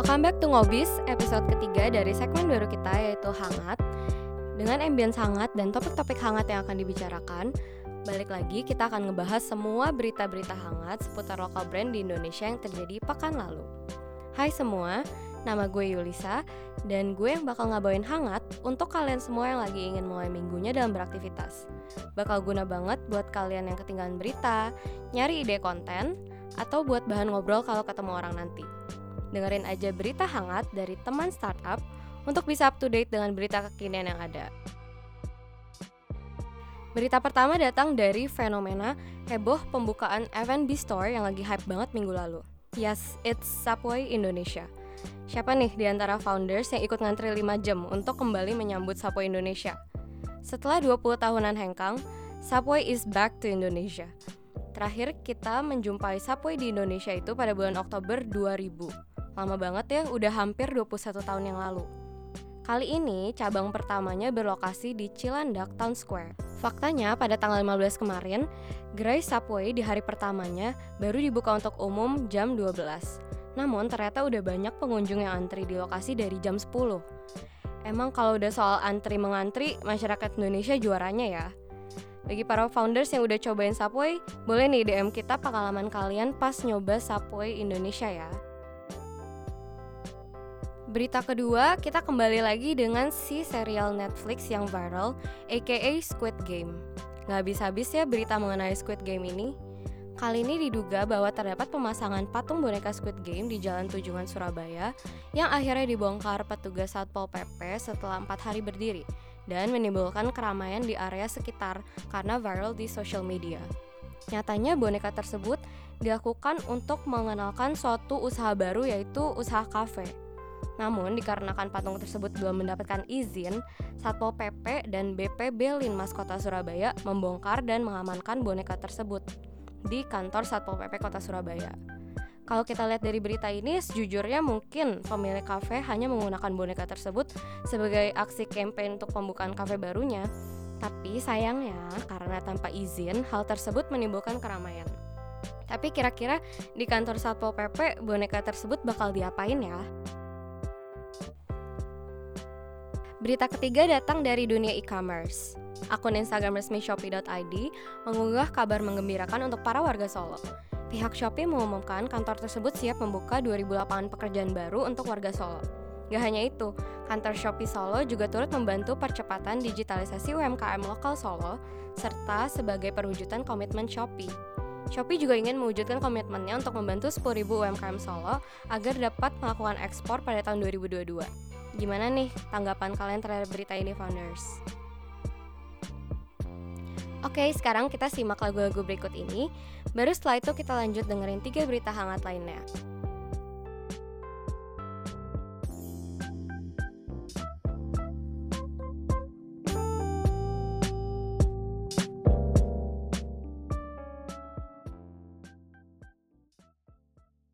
Welcome back to Ngobis, episode ketiga dari segmen baru kita yaitu Hangat. Dengan ambience hangat dan topik-topik hangat yang akan dibicarakan, balik lagi kita akan ngebahas semua berita-berita hangat seputar lokal brand di Indonesia yang terjadi pekan lalu. Hai semua, nama gue Yulisa dan gue yang bakal ngabain hangat untuk kalian semua yang lagi ingin mulai minggunya dalam beraktivitas. Bakal guna banget buat kalian yang ketinggalan berita, nyari ide konten, atau buat bahan ngobrol kalau ketemu orang nanti. Dengerin aja berita hangat dari teman startup untuk bisa up to date dengan berita kekinian yang ada. Berita pertama datang dari fenomena heboh pembukaan F&B Store yang lagi hype banget minggu lalu. Yes, it's Subway Indonesia. Siapa nih di antara founders yang ikut ngantri 5 jam untuk kembali menyambut Subway Indonesia? Setelah 20 tahunan hengkang, Subway is back to Indonesia. Terakhir kita menjumpai Subway di Indonesia itu pada bulan Oktober 2000. Lama banget ya, udah hampir 21 tahun yang lalu. Kali ini cabang pertamanya berlokasi di Cilandak Town Square. Faktanya pada tanggal 15 kemarin, gerai Subway di hari pertamanya baru dibuka untuk umum jam 12. Namun ternyata udah banyak pengunjung yang antri di lokasi dari jam 10. Emang kalau udah soal antri mengantri, masyarakat Indonesia juaranya ya. Bagi para founders yang udah cobain Subway, boleh nih DM kita pengalaman kalian pas nyoba Subway Indonesia ya. Berita kedua, kita kembali lagi dengan si serial Netflix yang viral, aka Squid Game. Gak habis-habis ya berita mengenai Squid Game ini. Kali ini diduga bahwa terdapat pemasangan patung boneka Squid Game di Jalan Tujuan Surabaya yang akhirnya dibongkar petugas Satpol PP setelah empat hari berdiri dan menimbulkan keramaian di area sekitar karena viral di social media. Nyatanya boneka tersebut dilakukan untuk mengenalkan suatu usaha baru yaitu usaha kafe. Namun, dikarenakan patung tersebut belum mendapatkan izin, Satpol PP dan BPB Linmas Kota Surabaya membongkar dan mengamankan boneka tersebut di kantor Satpol PP Kota Surabaya. Kalau kita lihat dari berita ini, sejujurnya mungkin pemilik kafe hanya menggunakan boneka tersebut sebagai aksi campaign untuk pembukaan kafe barunya. Tapi sayangnya, karena tanpa izin, hal tersebut menimbulkan keramaian. Tapi kira-kira di kantor Satpol PP boneka tersebut bakal diapain ya? Berita ketiga datang dari dunia e-commerce. Akun Instagram resmi Shopee.id mengunggah kabar menggembirakan untuk para warga Solo. Pihak Shopee mengumumkan kantor tersebut siap membuka 2000 lapangan pekerjaan baru untuk warga Solo. Gak hanya itu, kantor Shopee Solo juga turut membantu percepatan digitalisasi UMKM lokal Solo, serta sebagai perwujudan komitmen Shopee. Shopee juga ingin mewujudkan komitmennya untuk membantu 10.000 UMKM Solo agar dapat melakukan ekspor pada tahun 2022. Gimana nih tanggapan kalian terhadap berita ini, founders? Oke, sekarang kita simak lagu-lagu berikut ini. Baru setelah itu kita lanjut dengerin tiga berita hangat lainnya.